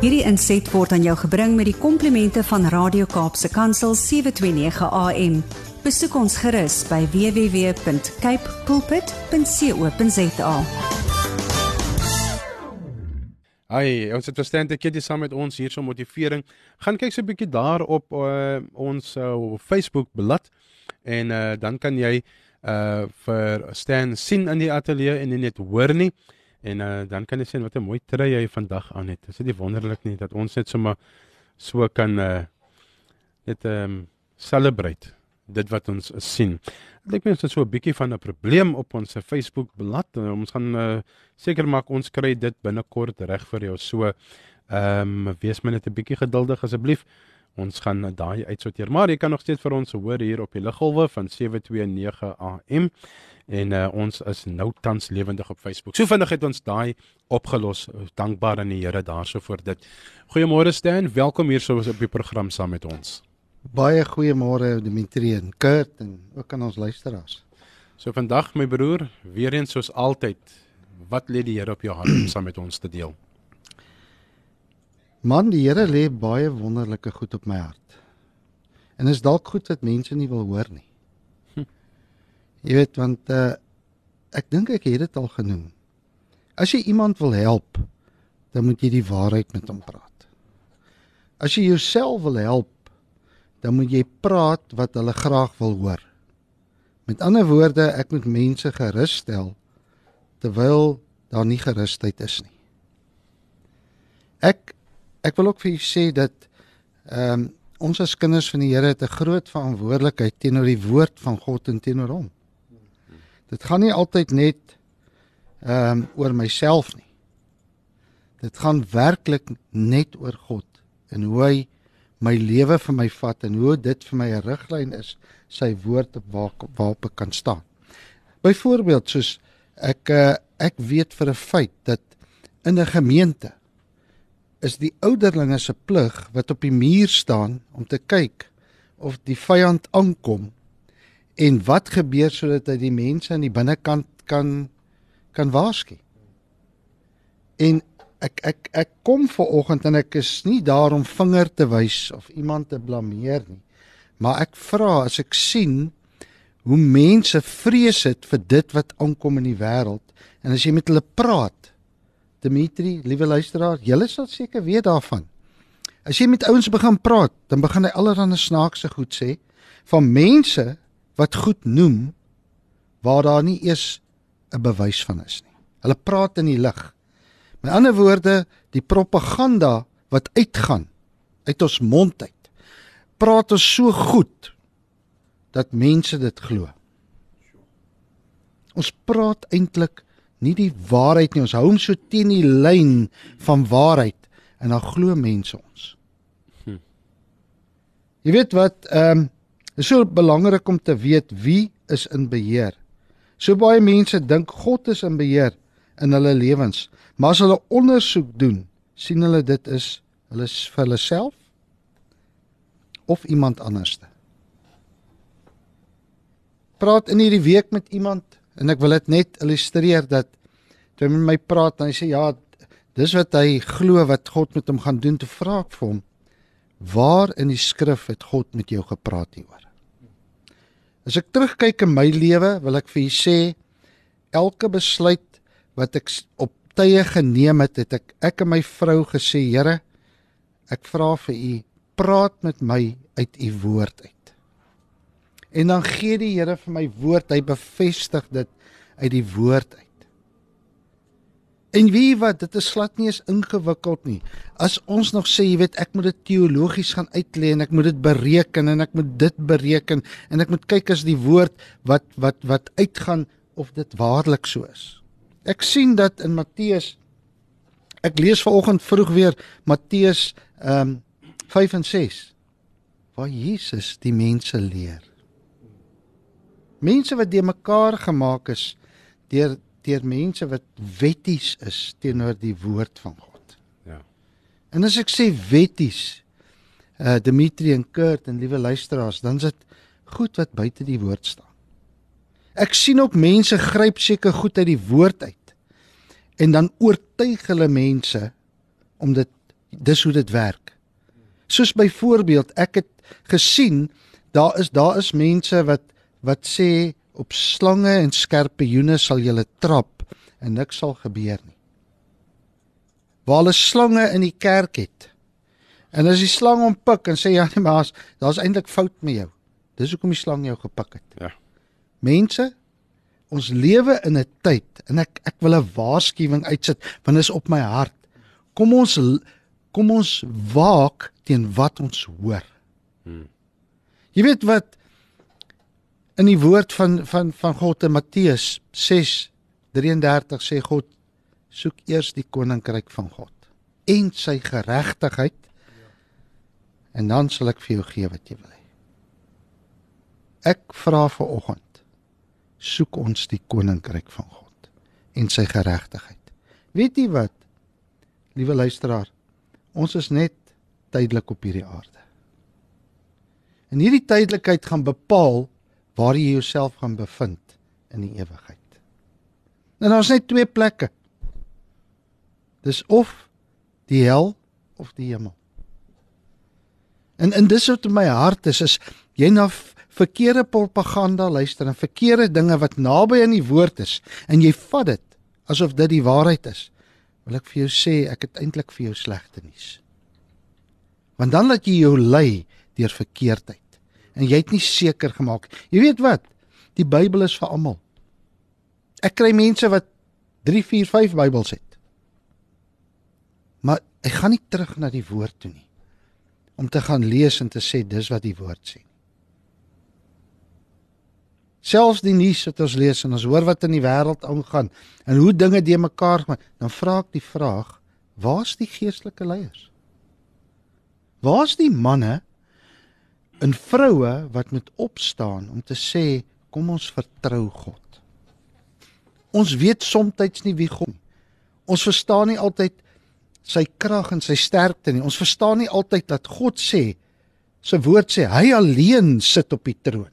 Hierdie inset word aan jou gebring met die komplimente van Radio Kaapse Kansel 729 AM. Besoek ons gerus by www.cape pulpit.co.za. Ai, ons het verstand ek jy saam met ons hier so motivering. Gaan kyk so 'n bietjie daar op uh, ons uh, Facebook bladsy en uh, dan kan jy uh vir Stan sien in die ateljee en nie net hoor nie. En uh, dan kan jy sien wat 'n mooi trui hy vandag aan het. Is dit nie wonderlik nie dat ons net sommer so kan uh net ehm um, celebrate dit wat ons sien. Lyk my ons het so 'n bietjie van 'n probleem op ons Facebook bladsy. Ons gaan uh, seker maak ons kry dit binnekort reg vir jou. So ehm um, wees my net 'n bietjie geduldig asseblief. Ons gaan daai uitsorteer. Maar jy kan nog steeds vir ons hoor hier op die liggolwe van 729 AM en uh, ons is nou tans lewendig op Facebook. So vinnig het ons daai opgelos. Dankbaar aan die Here daarso vir dit. Goeiemôre Stan, welkom hier so op die program saam met ons. Baie goeiemôre Dimitri en Kurt en ook aan ons luisteraars. So vandag my broer, weer eens soos altyd, wat lê die Here op jou hart om saam met ons te deel? Man, die Here lê baie wonderlike goed op my hart. En is dalk goed wat mense nie wil hoor nie. Hm. Jy weet want uh ek dink ek het dit al genoem. As jy iemand wil help, dan moet jy die waarheid met hom praat. As jy jouself wil help, dan moet jy praat wat hulle graag wil hoor. Met ander woorde, ek moet mense gerus stel terwyl daar nie gerusheid is nie. Ek ek wil ook vir julle sê dat ehm um, ons as kinders van die Here het 'n groot verantwoordelikheid teenoor die woord van God en teenoor hom. Dit gaan nie altyd net ehm um, oor myself nie. Dit gaan werklik net oor God en hoe hy my lewe vir my vat en hoe dit vir my 'n riglyn is, sy woord op waar waarop ek kan staan. Byvoorbeeld soos ek eh, ek weet vir 'n feit dat in 'n gemeente is die ouderlinge se plig wat op die muur staan om te kyk of die vyand aankom en wat gebeur sodat hy die mense aan die binnekant kan kan waarsku. En ek ek ek kom ver oggend en ek is nie daar om vinger te wys of iemand te blameer nie. Maar ek vra as ek sien hoe mense vrees het vir dit wat aankom in die wêreld en as jy met hulle praat Dimitri, liewe luisteraar, julle sal seker weet daarvan. As jy met ouens begin praat, dan begin hy allerlei snaakse goed sê van mense wat goed noem waar daar nie eers 'n bewys van is nie. Hulle praat in die lug. Met ander woorde, die propaganda wat uitgaan uit ons mond uit. Praat ons so goed dat mense dit glo. Ons praat eintlik nie die waarheid nie. Ons hou hom so teen die lyn van waarheid en dan glo mense ons. Hm. Jy weet wat, ehm um, is so belangrik om te weet wie is in beheer. So baie mense dink God is in beheer in hulle lewens, maar as hulle ondersoek doen, sien hulle dit is hulle is vir hulle self of iemand anderste. Praat in hierdie week met iemand en ek wil dit net illustreer dat toe hy met my praat en hy sê ja, dis wat hy glo wat God met hom gaan doen, toe vra ek vir hom, waar in die skrif het God met jou gepraat hieroor? As ek terugkyk in my lewe, wil ek vir u sê elke besluit wat ek op tye geneem het, het ek ek en my vrou gesê, Here, ek vra vir u, praat met my uit u woord uit. En dan gee die Here vir my woord, hy bevestig dit uit die woord uit. En wie wat dit is glad nie eens ingewikkeld nie. As ons nog sê, jy weet, ek moet dit teologies gaan uitlê en ek moet dit bereken en ek moet dit bereken en ek moet kyk as die woord wat wat wat uitgaan of dit waarlik so is. Ek sien dat in Matteus ek lees vanoggend vroeg weer Matteus ehm um, 5 en 6 waar Jesus die mense leer. Mense wat de mekaar gemaak is deur deur mense wat wetties is teenoor die woord van God. Ja. En as ek sê wetties, uh Dimitri en Kurt en liewe luisteraars, dan is dit goed wat buite die woord staan. Ek sien ook mense gryp seker goed uit die woord uit en dan oortuig hulle mense om dit Dis hoe dit werk. Soos byvoorbeeld, ek het gesien daar is daar is mense wat wat sê op slange en skerpioene sal jy trap en niks sal gebeur nie. Waar hulle slange in die kerk het. En as die slang hom pik en sê ja nee maar daar's eintlik fout met jou. Dis hoekom die slang jou gepik het. Ja. Mense, ons lewe in 'n tyd en ek ek wil 'n waarskuwing uitsit want dit is op my hart. Kom ons kom ons waak teen wat ons hoor. Hmm. Jy weet wat in die woord van van van God in Matteus 6:33 sê God soek eers die koninkryk van God en sy geregtigheid en dan sal ek vir jou gee wat jy wil hê. Ek vra vir oggend soek ons die koninkryk van God en sy geregtigheid. Weet jy wat? Liewe luisteraar, ons is net tydelik op hierdie aarde. En hierdie tydelikheid gaan bepaal waar jy jouself gaan bevind in die ewigheid. En daar's net twee plekke. Dis of die hel of die hemel. En in dis wat in my hart is is jy na verkeerde propaganda luister en verkeerde dinge wat naby aan die woord is en jy vat dit asof dit die waarheid is. Wil ek vir jou sê ek het eintlik vir jou slegte nuus. Want dan laat jy jou lei deur verkeerdheid en jy het nie seker gemaak. Jy weet wat? Die Bybel is vir almal. Ek kry mense wat 3, 4, 5 Bybels het. Maar ek gaan nie terug na die woord toe nie om te gaan lees en te sê dis wat die woord sê. Selfs die nuus wat ons lees en ons hoor wat in die wêreld aangaan en hoe dinge de mekaar gaan, dan vra ek die vraag: Waar's die geestelike leiers? Waar's die manne en vroue wat moet opstaan om te sê kom ons vertrou God? Ons weet soms nie wie God nie. Ons verstaan nie altyd sy krag en sy sterkte nie. Ons verstaan nie altyd dat God sê sy woord sê hy alleen sit op die troon.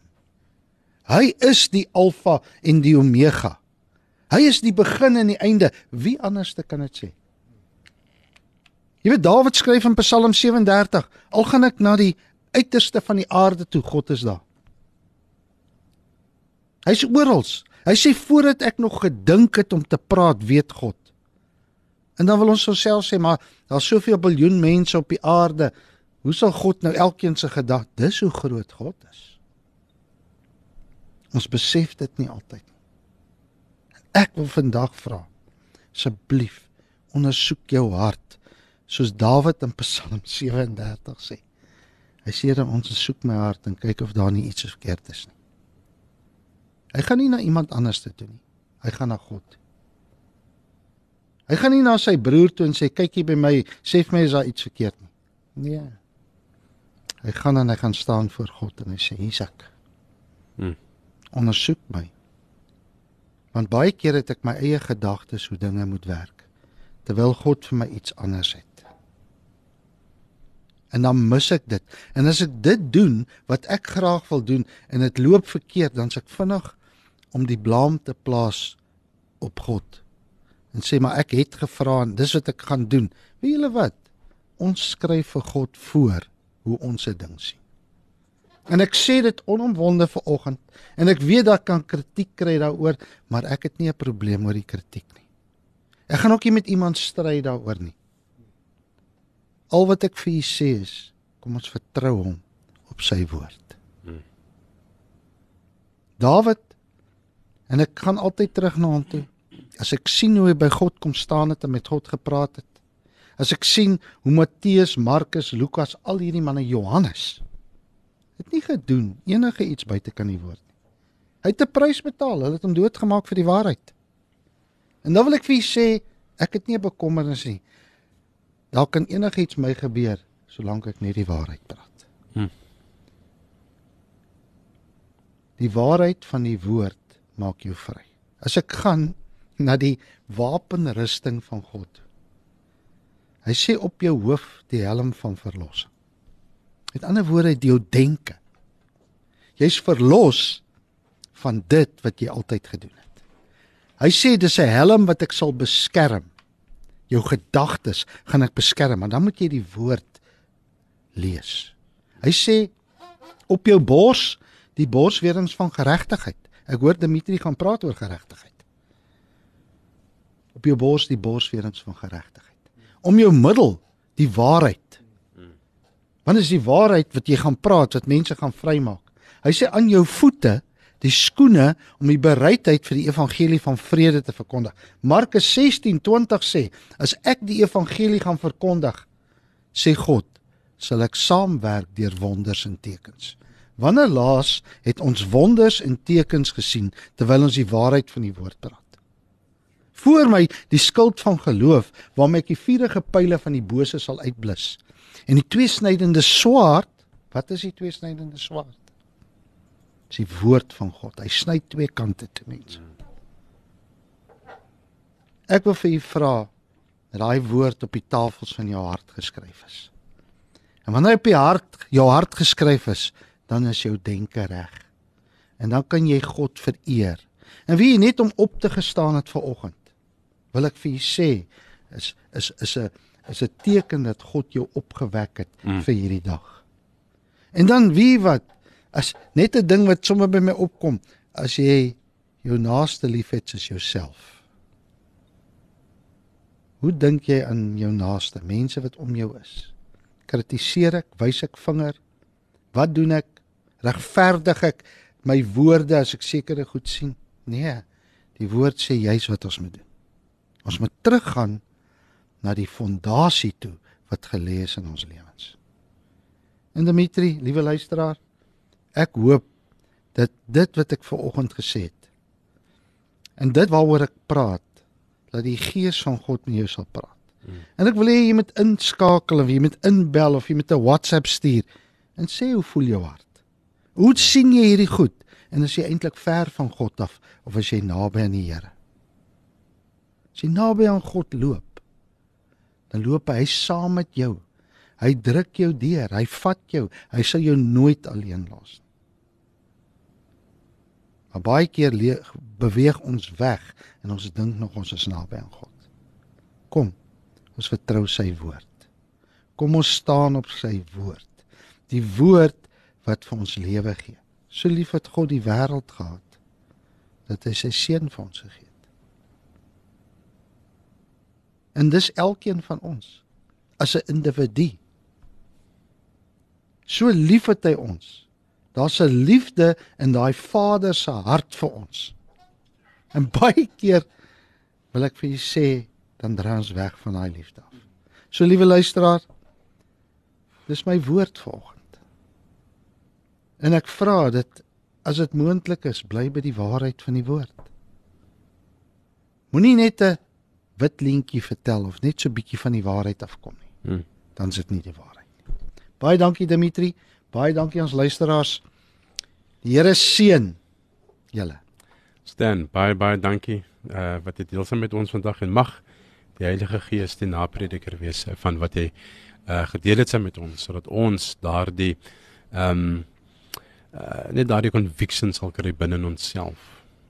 Hy is die alfa en die omega. Hy is die begin en die einde. Wie anders kan dit sê? Jy weet Dawid skryf in Psalm 37, al gaan ek na die uiterste van die aarde toe, God is daar. Hy's oral. Hy sê voordat ek nog gedink het om te praat, weet God. En dan wil ons self sê maar daar's soveel biljoen mense op die aarde. Hoe sal God nou elkeen se gedagte? Dis hoe groot God is. Ons besef dit nie altyd nie. Ek wil vandag vra asseblief ondersoek jou hart soos Dawid in Psalm 37 sê. Hy sê dan ons soek my hart en kyk of daar nie iets verkeerd is nie. Hy gaan nie na iemand anders toe nie. Hy gaan na God. Hy gaan nie na sy broer toe en sê kyk hier by my, sê vir my is daar iets verkeerd nie. Nee. Hy gaan en hy gaan staan voor God en hy sê Isak. Hm. Ondersoek my. Want baie keer het ek my eie gedagtes hoe dinge moet werk terwyl God vir my iets anders het. En dan mis ek dit. En as ek dit doen wat ek graag wil doen en dit loop verkeerd, dan s'ek vinnig om die blame te plaas op God en sê maar ek het gevra en dis wat ek gaan doen. Weet julle wat? Ons skryf vir God voor hoe ons se ding sien. En ek sê dit onomwonde vir oggend en ek weet dat kan kritiek kry daaroor, maar ek het nie 'n probleem oor die kritiek nie. Ek gaan ook nie met iemand stry daaroor nie. Al wat ek vir u sê is, kom ons vertrou hom op sy woord. Hmm. Dawid en ek gaan altyd terug na hom toe. As ek sien hoe hy by God kom staan het en met God gepraat het. As ek sien hoe Matteus, Markus, Lukas, al hierdie manne Johannes het nie gedoen enige iets buite kan die woord nie. Hy het 'n prys betaal. Hulle het hom doodgemaak vir die waarheid. En dan wil ek vir u sê, ek het nie 'n bekommernis nie. Daar kan enigiets my gebeur solank ek net die waarheid praat. Hm. Die waarheid van die woord maak jou vry. As ek gaan na die wapenrusting van God. Hy sê op jou hoof die helm van verlossing. Met ander woorde, die jou denke. Jy's verlos van dit wat jy altyd gedoen het. Hy sê dis 'n helm wat ek sal beskerm jou gedagtes gaan ek beskerm, maar dan moet jy die woord lees. Hy sê op jou bors die borswerings van geregtigheid. Ek hoor Dimitri gaan praat oor geregtigheid. Op jou bors die borswerings van geregtigheid. Om jou middel die waarheid. Wanneer is die waarheid wat jy gaan praat wat mense gaan vrymaak? Hy sê aan jou voete die skoene om die bereidheid vir die evangelie van vrede te verkondig. Markus 16:20 sê, as ek die evangelie gaan verkondig, sê God, sal ek saamwerk deur wonders en tekens. Wanneer laas het ons wonders en tekens gesien terwyl ons die waarheid van die woord praat? Voor my die skild van geloof waarmee ek die vuurige pile van die bose sal uitblus. En die tweesnydende swaard, wat is die tweesnydende swaard? Dis die woord van God. Hy sny twee kante toe mense. Ek wil vir u vra dat daai woord op die tafels van jou hart geskryf is. En wanneer hy op die hart jou hart geskryf is, dan is jou denke reg. En dan kan jy God vereer. En wie net om op te gestaan het ver oggend, wil ek vir u sê, is is is 'n is 'n teken dat God jou opgewek het mm. vir hierdie dag. En dan wie wat as net 'n ding wat sommer by my opkom, as jy jou naaste liefhet soos jouself. Hoe dink jy aan jou naaste, mense wat om jou is? Kritiseer ek, wys ek vinger? Wat doen ek? Regverdig ek my woorde as ek sekere goed sien? Nee. Die woord sê juis wat ons moet doen. Ons moet teruggaan na die fondasie toe wat gelê is in ons lewens. En Dimitri, liewe luisteraar, ek hoop dat dit wat ek ver oggend gesê het en dit waaroor ek praat, dat die gees van God met jou sal praat. Hmm. En ek wil hê jy moet inskakel of jy moet inbel of jy moet 'n WhatsApp stuur en sê hoe voel jou hart? Hoe sien jy hierdie goed? En as jy eintlik ver van God af of as jy naby aan die Here? As jy naby aan God loop, dan loop hy saam met jou. Hy druk jou deur, hy vat jou, hy sal jou nooit alleen los nie. Maar baie keer beweeg ons weg en ons dink nog ons is naby aan God. Kom, ons vertrou sy woord. Kom ons staan op sy woord. Die woord wat vir ons lewe gee. So lief het God die wêreld gehad dat hy sy seun vir ons gegee het. En dis elkeen van ons as 'n individu. So lief het hy ons Daar's 'n liefde in daai Vader se hart vir ons. En baie keer wil ek vir julle sê, dan draai ons weg van daai liefde af. So liewe luisteraar, dis my woord vanoggend. En ek vra dat as dit moontlik is, bly by die waarheid van die woord. Moenie net 'n wit lintjie vertel of net so 'n bietjie van die waarheid afkom nie. Hmm. Dan is dit nie die waarheid. Baie dankie Dimitri. Baie dankie aan ons luisteraars. Die Here seën julle. Stan, baie baie dankie uh wat jy deel saam met ons vandag en mag die Heilige Gees die naprediker wees van wat jy uh gedeel het saam met ons sodat ons daardie ehm um, uh net daardie conviction sal kry binne onsself.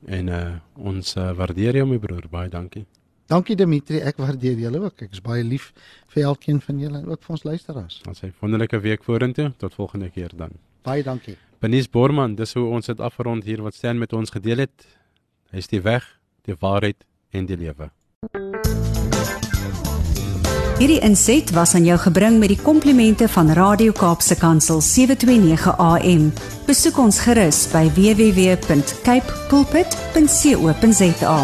En uh ons uh, waardeer jou my broer, baie dankie. Dankie Dimitri, ek waardeer julle ook. Ek is baie lief vir elkeen van julle en ook vir ons luisteraars. Ons sê wonderlike week vorentoe. Tot volgende keer dan. Baie dankie. Benies Borman, dis hoe ons dit afrond hier wat Stan met ons gedeel het. Hy is die weg, die waarheid en die lewe. Hierdie inset was aan jou gebring met die komplimente van Radio Kaapse Kansel 729 AM. Besoek ons gerus by www.cape pulpit.co.za.